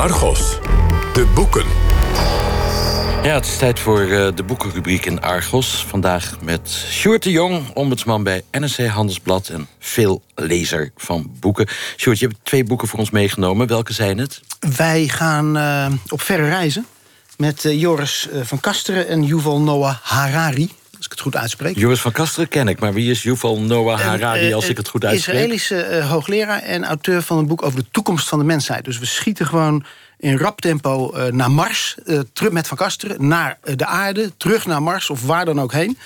Argos. De boeken. Ja, het is tijd voor uh, de boekenrubriek in Argos. Vandaag met Sjoerd de Jong, ombudsman bij NRC Handelsblad... en veel lezer van boeken. Sjoerd, je hebt twee boeken voor ons meegenomen. Welke zijn het? Wij gaan uh, op verre reizen met uh, Joris van Kasteren en Yuval Noah Harari ik het goed uitspreek. Joris van Kasteren ken ik, maar wie is Yuval Noah Harari als ik het goed uitspreek? Israëlische hoogleraar en auteur van een boek over de toekomst van de mensheid. Dus we schieten gewoon in rap tempo naar Mars, terug met Van Kasteren, naar de aarde, terug naar Mars of waar dan ook heen.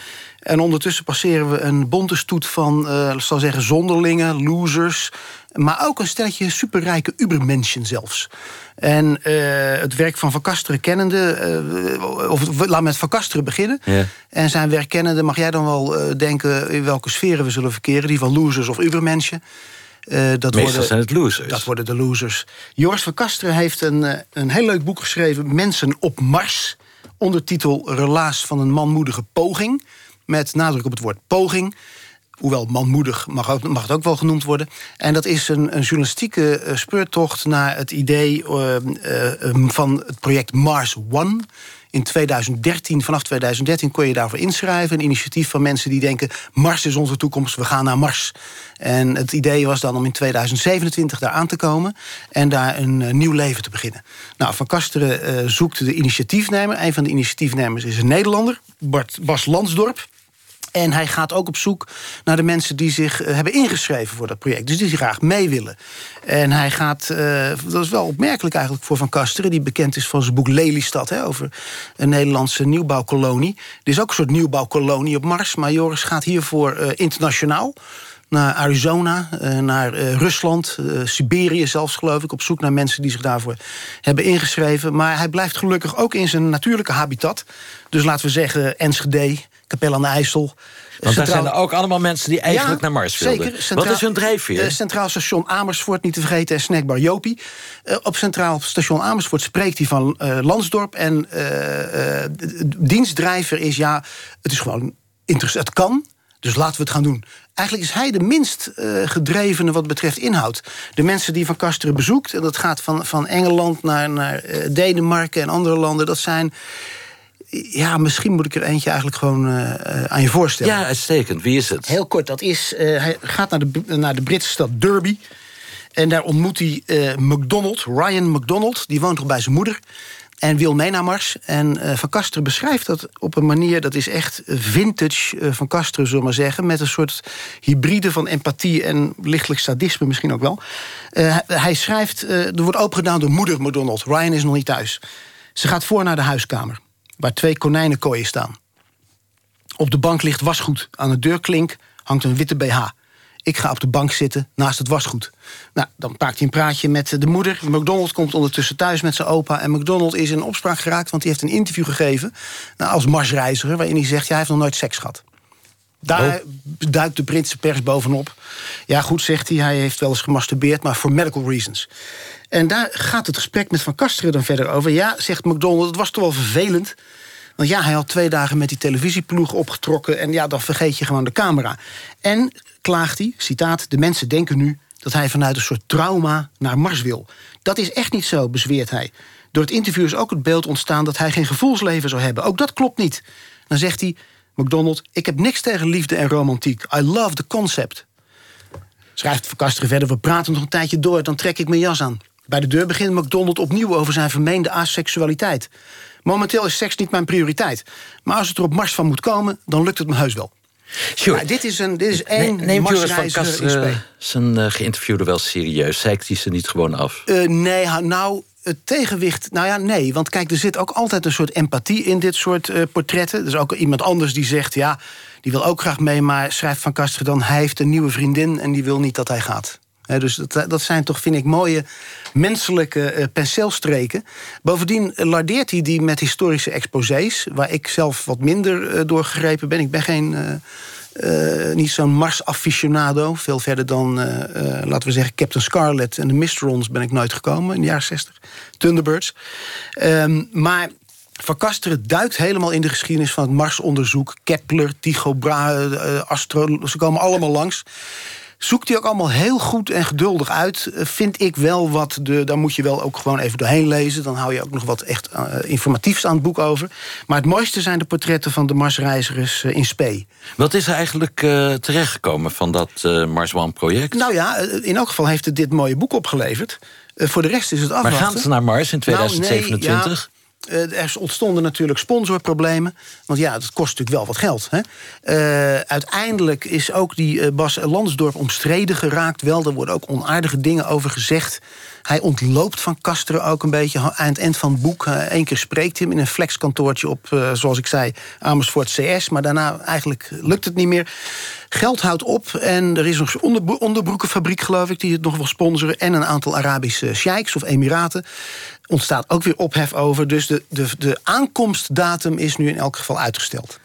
En ondertussen passeren we een bonte stoet van, uh, zal zeggen, zonderlingen, losers... maar ook een stelletje superrijke ubermenschen zelfs. En uh, het werk van Van Kasteren kennende... Uh, of laat met Van Kasteren beginnen. Ja. En zijn werk kennende mag jij dan wel denken... in welke sferen we zullen verkeren, die van losers of ubermenschen... Uh, dat Meestal worden, zijn het losers. Dat worden de losers. Joris van Kasteren heeft een, een heel leuk boek geschreven... Mensen op Mars, ondertitel Relaas van een manmoedige poging... met nadruk op het woord poging... Hoewel manmoedig mag, mag het ook wel genoemd worden. En dat is een, een journalistieke uh, speurtocht naar het idee uh, uh, van het project Mars One in 2013, vanaf 2013 kon je daarvoor inschrijven. Een initiatief van mensen die denken... Mars is onze toekomst, we gaan naar Mars. En het idee was dan om in 2027 daar aan te komen... en daar een nieuw leven te beginnen. Nou, Van Kasteren uh, zoekt de initiatiefnemer. Een van de initiatiefnemers is een Nederlander, Bart, Bas Lansdorp... En hij gaat ook op zoek naar de mensen die zich uh, hebben ingeschreven voor dat project. Dus die graag mee willen. En hij gaat, uh, dat is wel opmerkelijk eigenlijk voor Van Kasteren... die bekend is van zijn boek Lelystad, hè, over een Nederlandse nieuwbouwkolonie. Er is ook een soort nieuwbouwkolonie op Mars... maar Joris gaat hiervoor uh, internationaal naar Arizona, naar Rusland, Siberië zelfs geloof ik... op zoek naar mensen die zich daarvoor hebben ingeschreven. Maar hij blijft gelukkig ook in zijn natuurlijke habitat. Dus laten we zeggen Enschede, Capelle aan de IJssel. Want daar zijn er ook allemaal mensen die eigenlijk ja, naar Mars wilden. Zeker. Centraal, Wat is hun drijfveer? Uh, Centraal Station Amersfoort, niet te vergeten, en Snackbar Jopie. Uh, op Centraal Station Amersfoort spreekt hij van uh, Lansdorp. En dienstdrijver is, ja, het is gewoon interessant. Het kan, dus laten we het gaan doen. Eigenlijk is hij de minst uh, gedrevene wat betreft inhoud. De mensen die Van Kasteren bezoekt... en dat gaat van, van Engeland naar, naar uh, Denemarken en andere landen... dat zijn... Ja, misschien moet ik er eentje eigenlijk gewoon uh, aan je voorstellen. Ja, uitstekend. Wie is het? Heel kort, dat is... hij gaat naar de, naar de Britse stad Derby... En daar ontmoet hij uh, McDonald, Ryan McDonald. Die woont nog bij zijn moeder en wil mee naar Mars. En uh, Van Kasteren beschrijft dat op een manier... dat is echt vintage uh, Van Kasteren, zullen we maar zeggen... met een soort hybride van empathie en lichtelijk sadisme misschien ook wel. Uh, hij schrijft, er wordt opengedaan door moeder McDonald. Ryan is nog niet thuis. Ze gaat voor naar de huiskamer, waar twee konijnenkooien staan. Op de bank ligt wasgoed. Aan de deurklink hangt een witte BH. Ik ga op de bank zitten naast het wasgoed. Nou, dan maakt hij een praatje met de moeder. McDonald komt ondertussen thuis met zijn opa. En McDonald is in opspraak geraakt, want hij heeft een interview gegeven... Nou, als marsreiziger, waarin hij zegt... Ja, hij heeft nog nooit seks gehad. Daar oh. duikt de Britse pers bovenop. Ja, goed, zegt hij, hij heeft wel eens gemasturbeerd... maar voor medical reasons. En daar gaat het gesprek met Van Kasteren dan verder over. Ja, zegt McDonald, het was toch wel vervelend... Want ja, hij had twee dagen met die televisieploeg opgetrokken... en ja, dan vergeet je gewoon de camera. En, klaagt hij, citaat... de mensen denken nu dat hij vanuit een soort trauma naar Mars wil. Dat is echt niet zo, bezweert hij. Door het interview is ook het beeld ontstaan dat hij geen gevoelsleven zou hebben. Ook dat klopt niet. Dan zegt hij, McDonald, ik heb niks tegen liefde en romantiek. I love the concept. Schrijft Verkasteren verder, we praten nog een tijdje door... dan trek ik mijn jas aan. Bij de deur begint McDonald opnieuw over zijn vermeende aseksualiteit. Momenteel is seks niet mijn prioriteit. Maar als het er op Mars van moet komen, dan lukt het me heus wel. Sure. Ja, dit is, een, dit is één Neemt Joris van Kast uh, zijn uh, geïnterviewde wel serieus? Zeikt hij ze niet gewoon af? Uh, nee, nou, het tegenwicht... Nou ja, nee, want kijk, er zit ook altijd een soort empathie in dit soort uh, portretten. Is ook iemand anders die zegt, ja, die wil ook graag mee... maar schrijft Van Kasteren dan, hij heeft een nieuwe vriendin... en die wil niet dat hij gaat. Dus dat, dat zijn toch, vind ik, mooie menselijke uh, penseelstreken. Bovendien lardeert hij die met historische exposés... waar ik zelf wat minder uh, door ben. Ik ben geen... Uh, niet zo'n Mars-aficionado. Veel verder dan, laten we zeggen, Captain Scarlet en de Mysterons ben ik nooit gekomen in de jaren 60. Thunderbirds. Um, maar Van Kasteren duikt helemaal in de geschiedenis van het Marsonderzoek. Kepler, Tycho Brahe, Astro, ze komen allemaal langs. Zoekt hij ook allemaal heel goed en geduldig uit. Eh, vind ik wel wat. De, daar moet je wel ook gewoon even doorheen lezen. Dan hou je ook nog wat echt uh, informatiefs aan het boek over. Maar het mooiste zijn de portretten van de Marsreizigers in Spee. Wat is er eigenlijk uh, terechtgekomen van dat Mars One-project? Nou ja, in elk geval heeft het dit mooie boek opgeleverd. voor de rest is het afwachten. Maar gaan ze naar Mars in 2027? Nou, uh, er ontstonden natuurlijk sponsorproblemen. Want ja, het kost natuurlijk wel wat geld. Hè? Uh, uiteindelijk is ook die uh, Bas Landsdorp omstreden geraakt. Wel, er worden ook onaardige dingen over gezegd. Hij ontloopt van Kasteren ook een beetje aan het eind van het boek. Eén keer spreekt hij hem in een flexkantoortje op, zoals ik zei, Amersfoort CS. Maar daarna eigenlijk lukt het niet meer. Geld houdt op en er is nog een onderbroekenfabriek, geloof ik... die het nog wil sponsoren. En een aantal Arabische sheiks of emiraten ontstaat ook weer ophef over. Dus de, de, de aankomstdatum is nu in elk geval uitgesteld.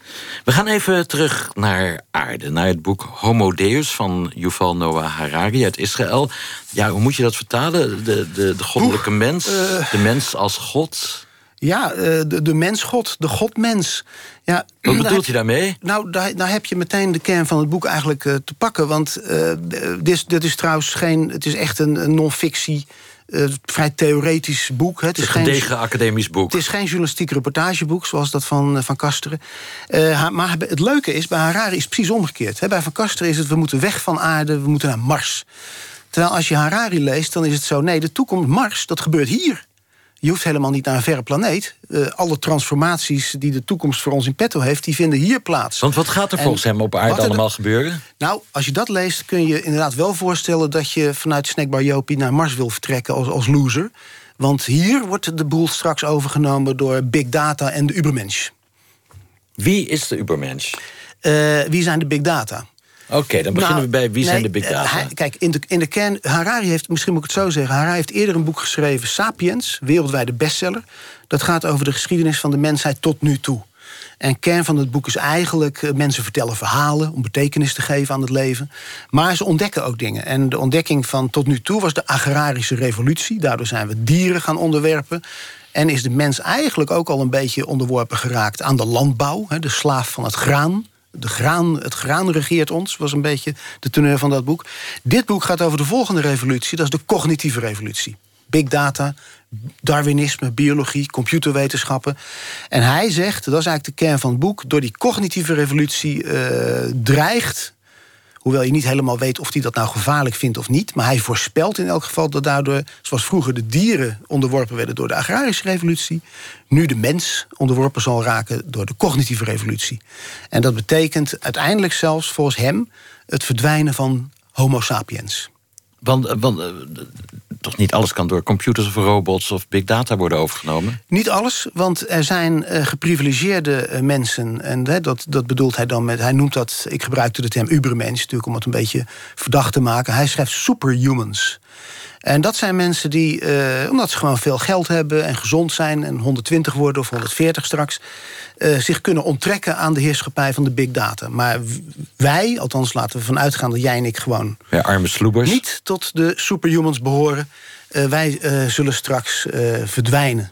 We gaan even terug naar aarde, naar het boek Homo Deus van Yuval Noah Harari uit Israël. Ja, hoe moet je dat vertalen? De, de, de goddelijke mens, uh, de mens als God. Ja, uh, de, de mensgod, de godmens. Ja, Wat bedoelt je daarmee? Nou, daar, daar heb je meteen de kern van het boek eigenlijk uh, te pakken. Want dit, is, dit is trouwens geen. Het is echt een, een non-fictie uh, vrij theoretisch boek. Het is een gedegen academisch boek. Het is geen journalistiek reportageboek, zoals dat van, eh, van Kasteren. Uh, maar het leuke is, bij Harari is het precies omgekeerd. Bij Van Kasteren is het, we moeten weg van aarde, we moeten naar Mars. Terwijl als je Harari leest, dan is het zo... nee, de toekomst, Mars, dat gebeurt hier. Je hoeft helemaal niet naar een verre planeet. Uh, alle transformaties die de toekomst voor ons in petto heeft... die vinden hier plaats. Want wat gaat er volgens hem op aarde allemaal gebeuren? Nou, als je dat leest kun je inderdaad wel voorstellen... dat je vanuit Snackbar Jopie naar Mars wil vertrekken als, als loser. Want hier wordt de boel straks overgenomen door Big Data en de Ubermensch. Wie is de Ubermensch? Uh, wie zijn de Big Data? Oké, dan beginnen nou, we bij wie zijn de big data? Hij, kijk, in de, in de kern, Harari heeft, misschien moet ik het zo zeggen... Harari heeft eerder een boek geschreven, Sapiens, wereldwijde bestseller. Dat gaat over de geschiedenis van de mensheid tot nu toe. En kern van het boek is eigenlijk... Uh, mensen vertellen verhalen om betekenis te geven aan het leven. Maar ze ontdekken ook dingen. En de ontdekking van tot nu toe was de agrarische revolutie. Daardoor zijn we dieren gaan onderwerpen. En is de mens eigenlijk ook al een beetje onderworpen geraakt aan de landbouw. de slaaf van het graan de graan, het graan regeert ons, was een beetje de teneur van dat boek. Dit boek gaat over de volgende revolutie, dat is de cognitieve revolutie. Big data, Darwinisme, biologie, computerwetenschappen. En hij zegt, dat is eigenlijk de kern van het boek... door die cognitieve revolutie uh, dreigt Hoewel je niet helemaal weet of hij dat nou gevaarlijk vindt of niet. Maar hij voorspelt in elk geval dat daardoor, zoals vroeger de dieren onderworpen werden door de agrarische revolutie, nu de mens onderworpen zal raken door de cognitieve revolutie. En dat betekent uiteindelijk zelfs volgens hem het verdwijnen van Homo sapiens. Want, want toch niet alles kan door computers of robots of big data worden overgenomen? Niet alles, want er zijn uh, geprivilegeerde mensen. En dat, dat bedoelt hij dan met. Hij noemt dat. Ik gebruikte de term Ubermensch natuurlijk om het een beetje verdacht te maken. Hij schrijft superhumans. En dat zijn mensen die, uh, omdat ze gewoon veel geld hebben en gezond zijn en 120 worden of 140 straks, uh, zich kunnen onttrekken aan de heerschappij van de big data. Maar wij, althans laten we vanuit gaan dat jij en ik gewoon. Ja, arme sloebers. Niet tot de superhumans behoren. Uh, wij zullen straks verdwijnen.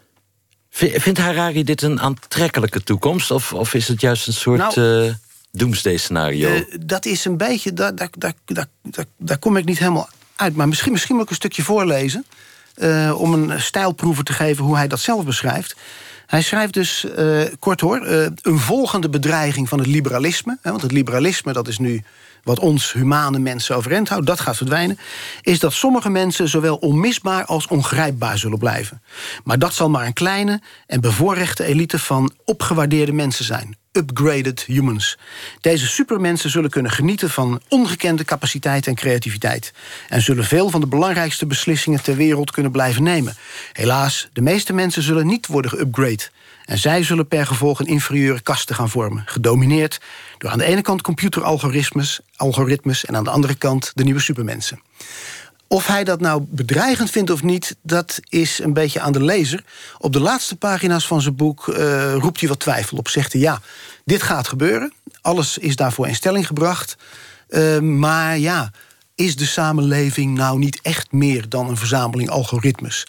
Vindt Harari dit een aantrekkelijke toekomst? Of, of is het juist een soort. Nou, doomsday scenario? dat is een beetje, daar, daar, daar, daar, daar kom ik niet helemaal Maar misschien, misschien moet ik een stukje voorlezen. Uh, om een stijlproeven te geven hoe hij dat zelf beschrijft. Hij schrijft dus, uh, kort hoor, uh, een volgende bedreiging van het liberalisme. Hè, want het liberalisme, dat is nu wat ons humane mensen overeind houdt, dat gaat verdwijnen, is dat sommige mensen zowel onmisbaar als ongrijpbaar zullen blijven. Maar dat zal maar een kleine en bevoorrechte elite van opgewaardeerde mensen zijn upgraded humans. Deze supermensen zullen kunnen genieten van ongekende capaciteit en creativiteit. En zullen veel van de belangrijkste beslissingen ter wereld kunnen blijven nemen. Helaas, de meeste mensen zullen niet worden geupgrade. En zij zullen per gevolg een inferieure kasten gaan vormen. Gedomineerd door aan de ene kant computeralgoritmes algoritmes, en aan de andere kant de nieuwe supermensen. Of hij dat nou bedreigend vindt of niet, dat is een beetje aan de lezer. Op de laatste pagina's van zijn boek uh, roept hij wat twijfel op. Zegt hij ja, dit gaat gebeuren. Alles is daarvoor in stelling gebracht. Uh, maar ja, is de samenleving nou niet echt meer dan een verzameling algoritmes?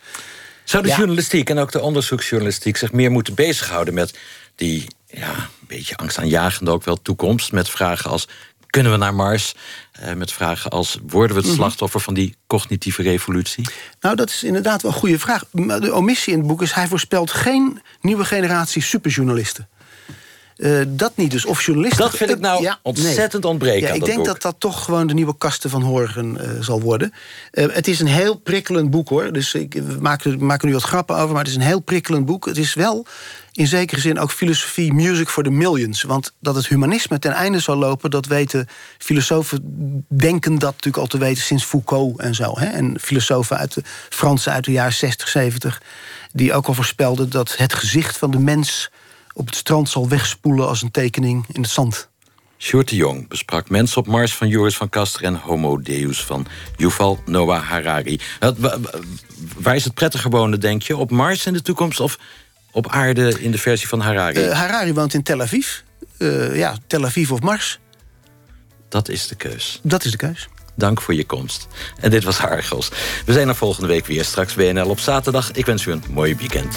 Zou de journalistiek en ook de onderzoeksjournalistiek zich meer moeten bezighouden met die ja, een beetje angstaanjagende ook wel toekomst? Met vragen als Kunnen we naar Mars? Uh, met vragen als: worden we het Mhm. slachtoffer van die cognitieve revolutie? Nou, dat is inderdaad wel een goede vraag. Maar De omissie in het boek is: hij voorspelt geen nieuwe generatie superjournalisten. Eh, dat niet, dus of journalisten... Dat vind ik nou Ja, nee. ontzettend ontbreken Ja, ik denk boek. dat dat toch gewoon de nieuwe kasten van Horgen eh, zal worden. Eh, het is een heel prikkelend boek, hoor. Dus ik, we maken, we maken nu wat grappen over, maar het is een heel prikkelend boek. Het is wel in zekere zin ook filosofie music for the millions. Want dat het humanisme ten einde zal lopen... dat weten filosofen denken dat natuurlijk al te weten sinds Foucault en zo. Hè? En filosofen uit de Fransen uit de jaren 60, 70... die ook al voorspelden dat het gezicht van de mens op het strand zal wegspoelen als een tekening in het zand. Sjoerd de Jong besprak Mensen op Mars van Joris van Kaster... en Homo Deus van Yuval Noah Harari. Waar is het prettiger wonen, denk je? Op Mars in de toekomst of op aarde in de versie van Harari? Eh, Harari woont in Tel Aviv. Eh, ja, Tel Aviv of Mars. Dat is de keus. Dat is de keus. Dank voor je komst. En dit was Argos. We zijn er volgende week weer. Straks WNL op zaterdag. Ik wens u een mooi weekend.